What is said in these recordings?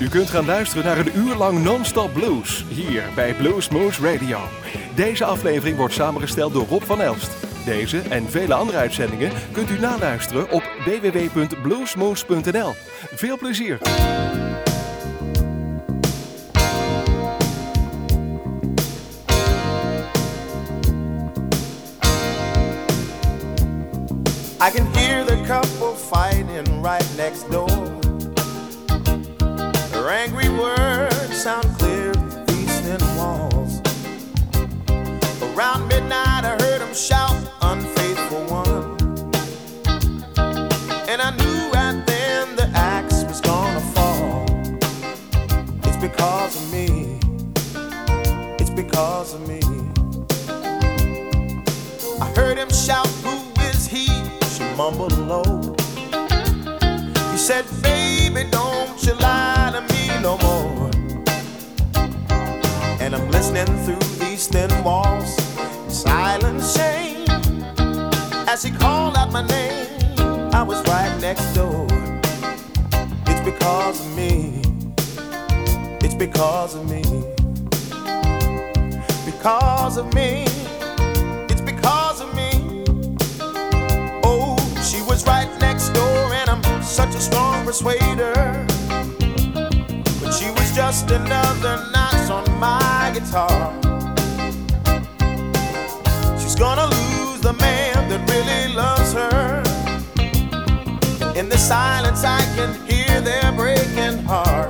U kunt gaan luisteren naar een uur lang non-stop blues hier bij Blues Moose Radio. Deze aflevering wordt samengesteld door Rob van Elst. Deze en vele andere uitzendingen kunt u naluisteren op www.bluesmoose.nl. Veel plezier! I can hear the couple fighting right next door. Angry words sound clear these thin walls. Around midnight, I heard him shout, Unfaithful one. And I knew right then the axe was gonna fall. It's because of me. It's because of me. I heard him shout, Who is he? She mumbled low. He said, Baby, don't you lie to me no more. And I'm listening through these thin walls, silent shame. As he called out my name, I was right next door. It's because of me. It's because of me. Because of me. It's because of me. Oh, she was right next door, and I'm such a strong persuader. Just another notch on my guitar. She's gonna lose the man that really loves her. In the silence, I can hear their breaking hearts.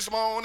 This morning.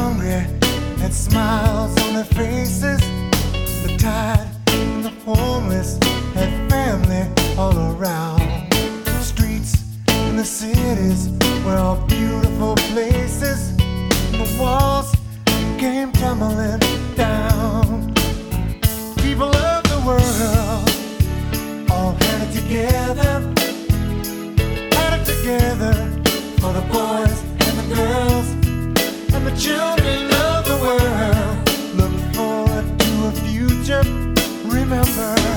hungry and smiles on their faces. The tired and the homeless had family all around. The streets and the cities were all beautiful places. The walls came tumbling down. People of the world all had it together. Had it together for the boys and the girls the children of the world. Look forward to a future. Remember.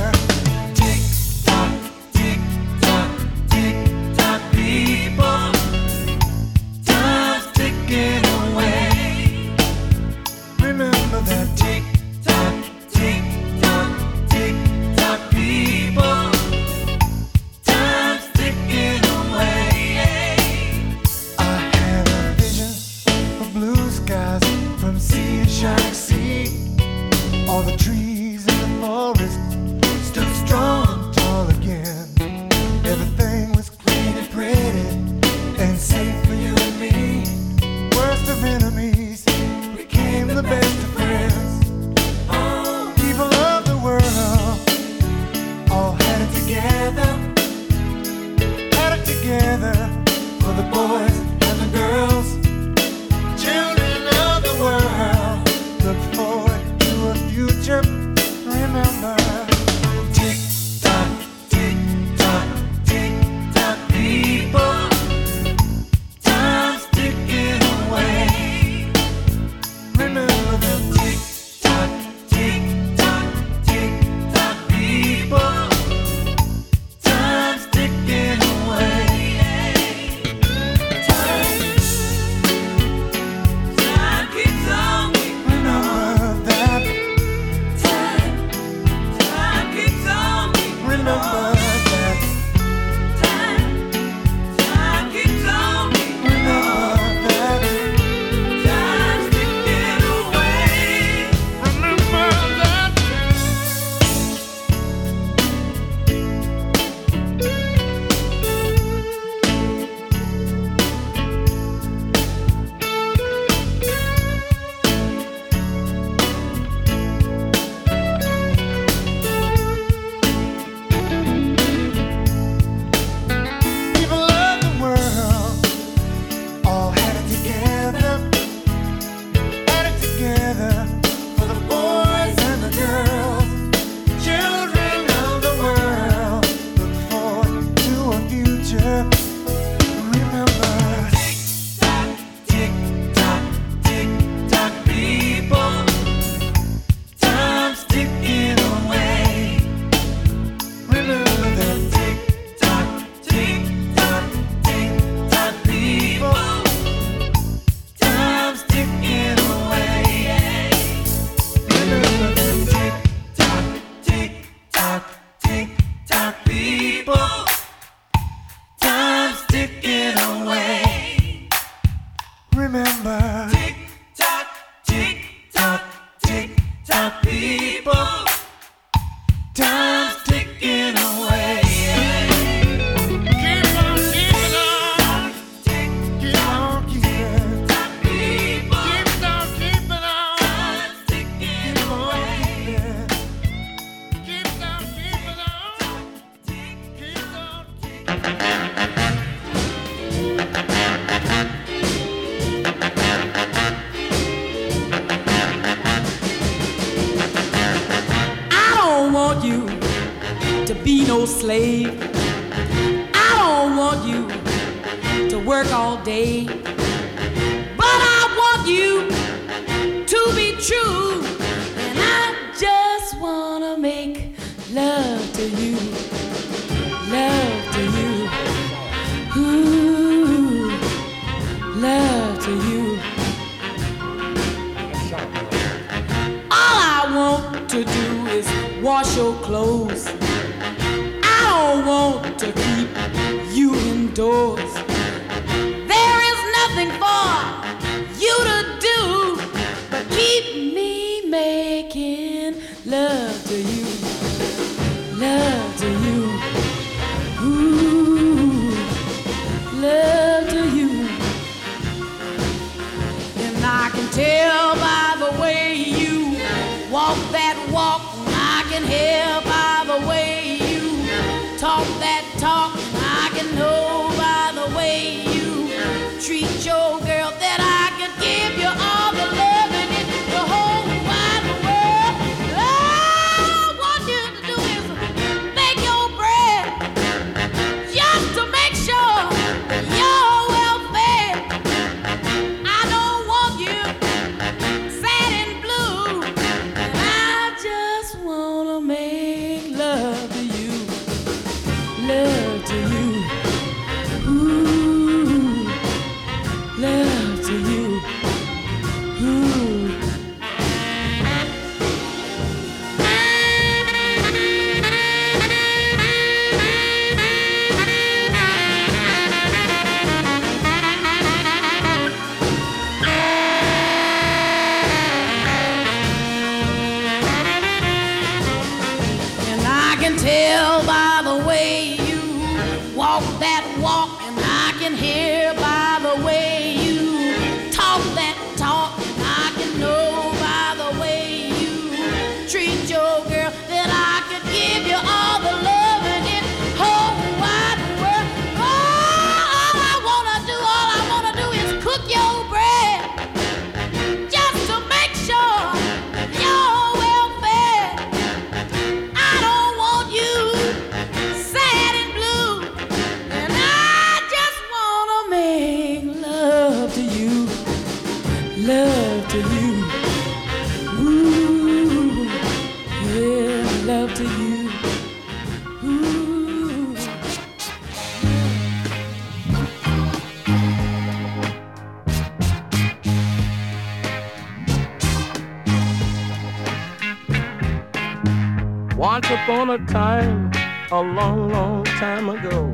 Upon a time, a long, long time ago,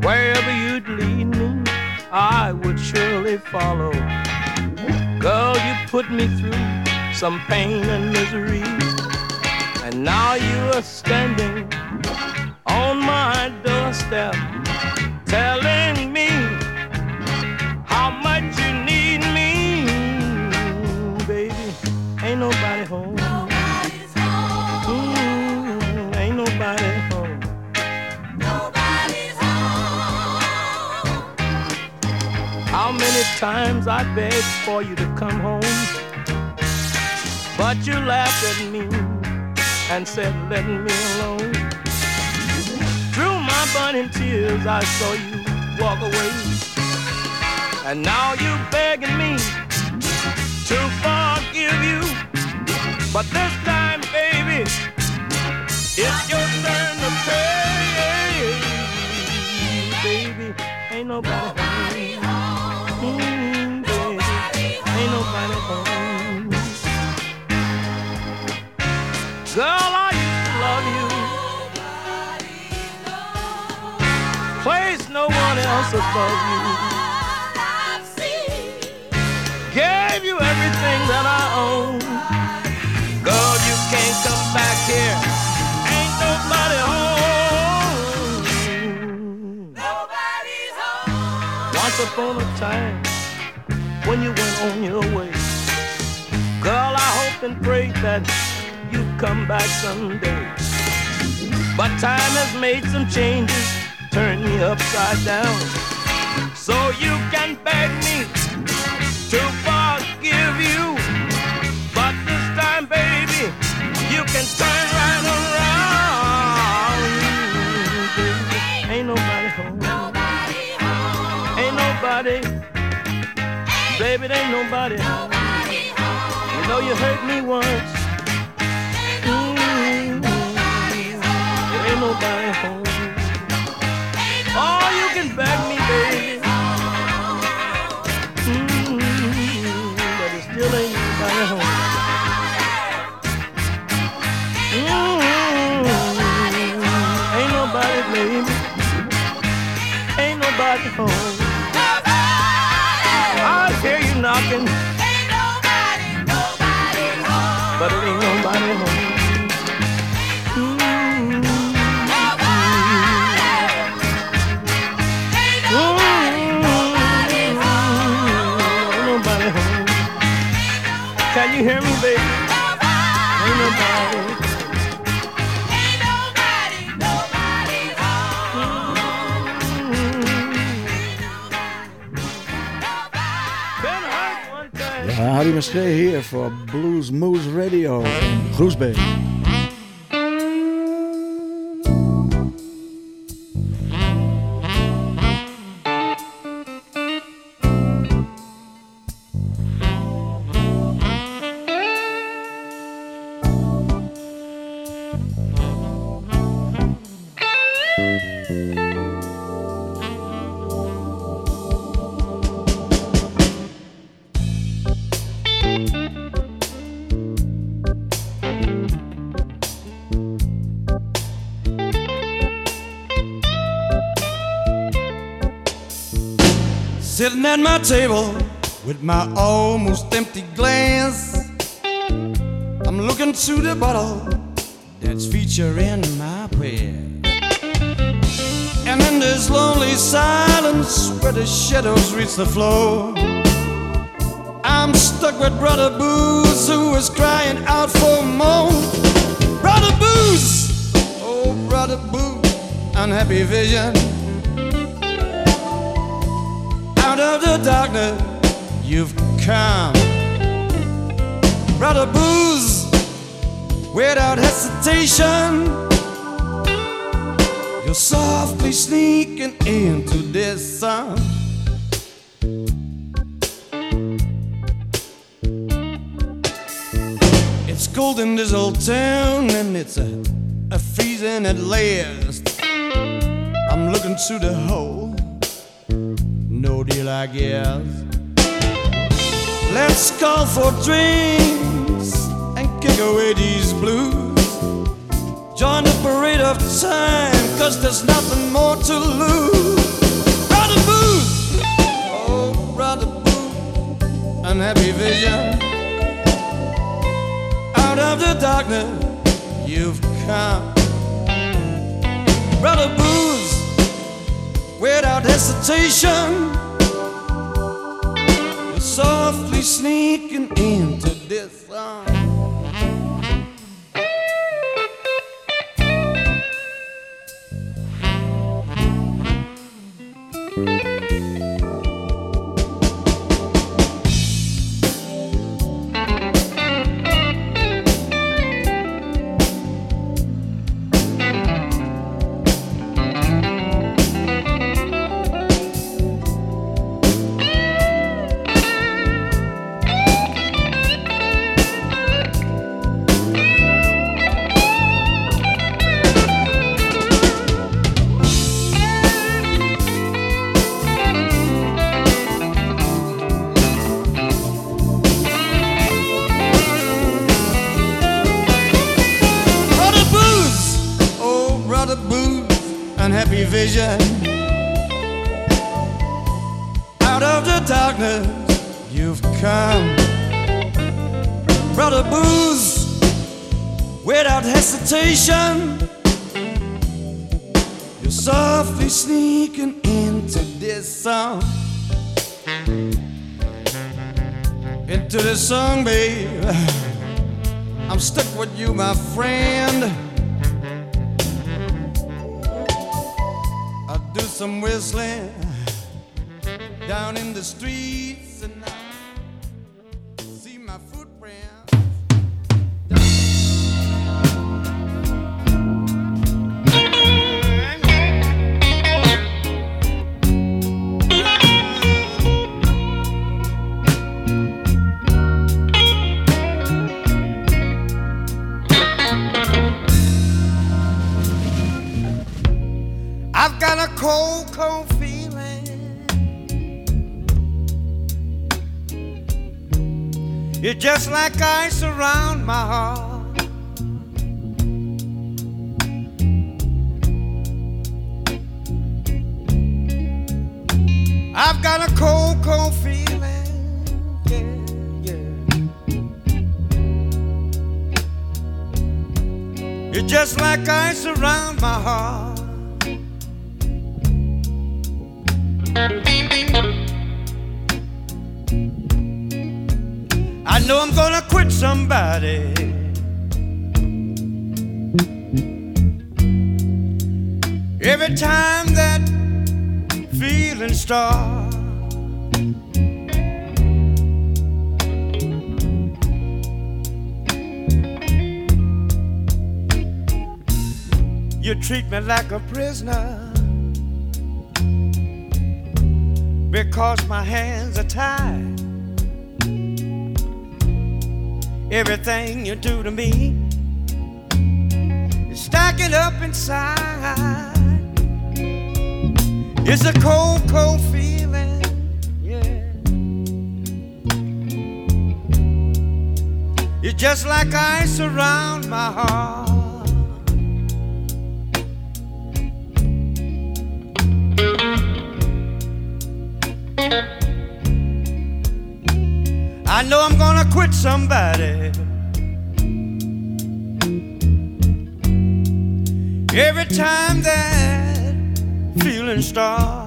wherever you'd lead me, I would surely follow. Girl, you put me through some pain and misery, and now you are standing on my doorstep, telling times I begged for you to come home, but you laughed at me and said, let me alone. Through my burning tears, I saw you walk away, and now you're begging me to forgive you. But this time, baby, it's your turn to pay. Baby, ain't nobody baby, ain't. Girl, I used to love you. Place no one else above you. Gave you everything that I own. Girl, you can't come back here. Ain't nobody home. Nobody's home. Once upon a time, when you went on your way, girl, I hope and pray that you come back someday. But time has made some changes, turned me upside down. So you can beg me to forgive you. But this time, baby, you can turn right around. Ain't nobody home. Ain't nobody. Baby, there ain't nobody. nobody you know you hurt me once. Ain't nobody, mm-hmm. nobody home. Ain't nobody home. Ain't nobody oh, you can beg me, baby. Mm-hmm. But it still ain't nobody home. Mm-hmm. Ain't nobody, baby. Ain't nobody home. Harry Muskee hier voor Blues Moose Radio in Groesbeek. Table with my almost empty glass. I'm looking to the bottle that's featuring my prayer. And in this lonely silence where the shadows reach the floor, I'm stuck with Brother Booze who is crying out for more. Brother Booze, oh Brother Booze, unhappy vision. Of the darkness, you've come. Brother Booze, without hesitation, you're softly sneaking into this song. It's cold in this old town, and it's a, a freezing at last. I'm looking through the hole no deal, I guess. Let's call for drinks and kick away these blues. Join the parade of time, cause there's nothing more to lose. Brother Booze, oh, Brother Booze, unhappy vision. Out of the darkness, you've come. Brother Booze, without hesitation. You're softly sneaking into this song. This song, babe. I'm stuck with you, my friend. I'll do some whistling down in the streets like ice around my heart. I've got a cold, cold feeling, yeah, yeah. It's just like ice around my heart. know I'm gonna quit somebody. Every time that feeling starts, you treat me like a prisoner because my hands are tied. everything you do to me is stacking up inside. It's a cold, cold feeling, yeah. You're just like ice around my heart. I know I'm quit somebody. Every time that feeling starts.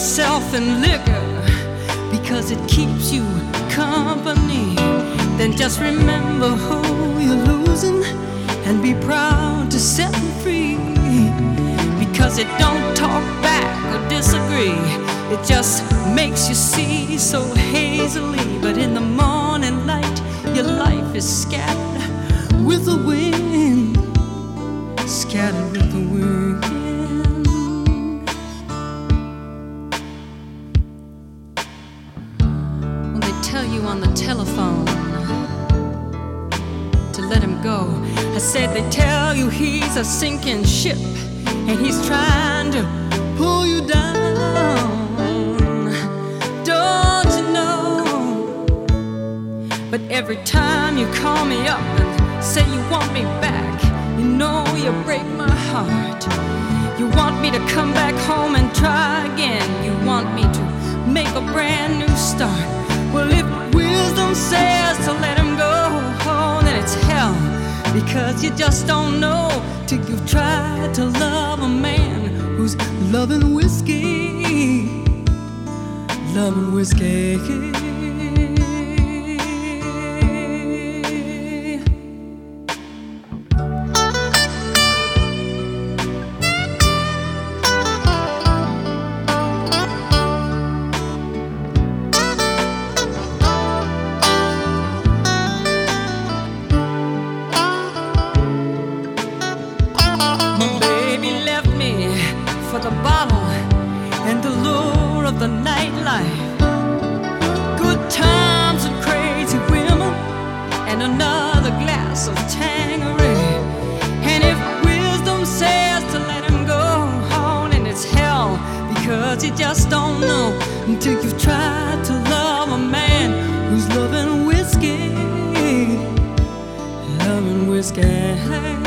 Yourself in liquor because it keeps you company, then just remember who you're losing and be proud to set them free because it don't talk back or disagree. It just makes you see so hazily. But in the morning light, your life is scattered with the wind, scattered with the wind. He's a sinking ship and he's trying to pull you down. Don't you know? But every time you call me up and say you want me back, you know you break my heart. You want me to come back home and try again. You want me to make a brand new start. Well, if wisdom says to let Because you just don't know till you've tried to love a man who's loving whiskey. Loving whiskey. The nightlife. Good times and crazy women and another glass of Tanqueray. And if wisdom says to let him go on, and it's hell because you just don't know until you've tried to love a man who's loving whiskey, loving whiskey.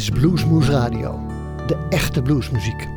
Is Bluesmoose Radio. De echte bluesmuziek.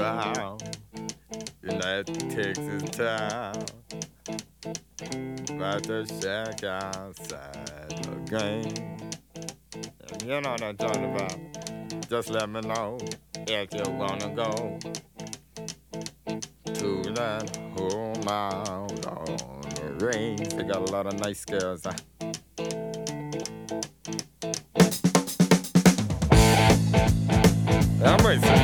brown. Your life takes its time. But to check outside again. You know what I'm talking about. Just let me know if you wanna go to that whole mile on the range. They got a lot of nice girls. I'm racing.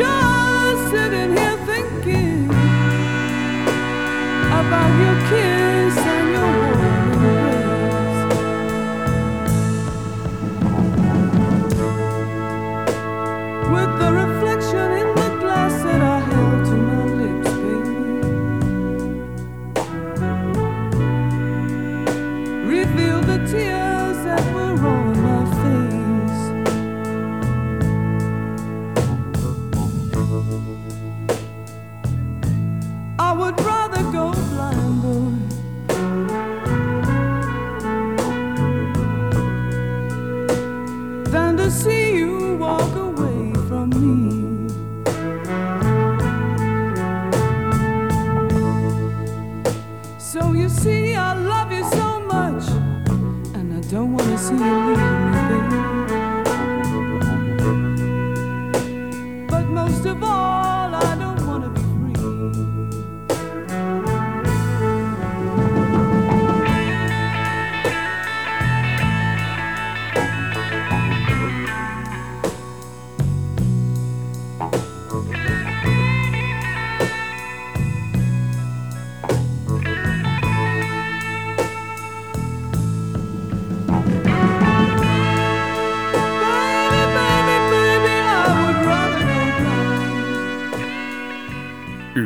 Just sitting here thinking about your kiss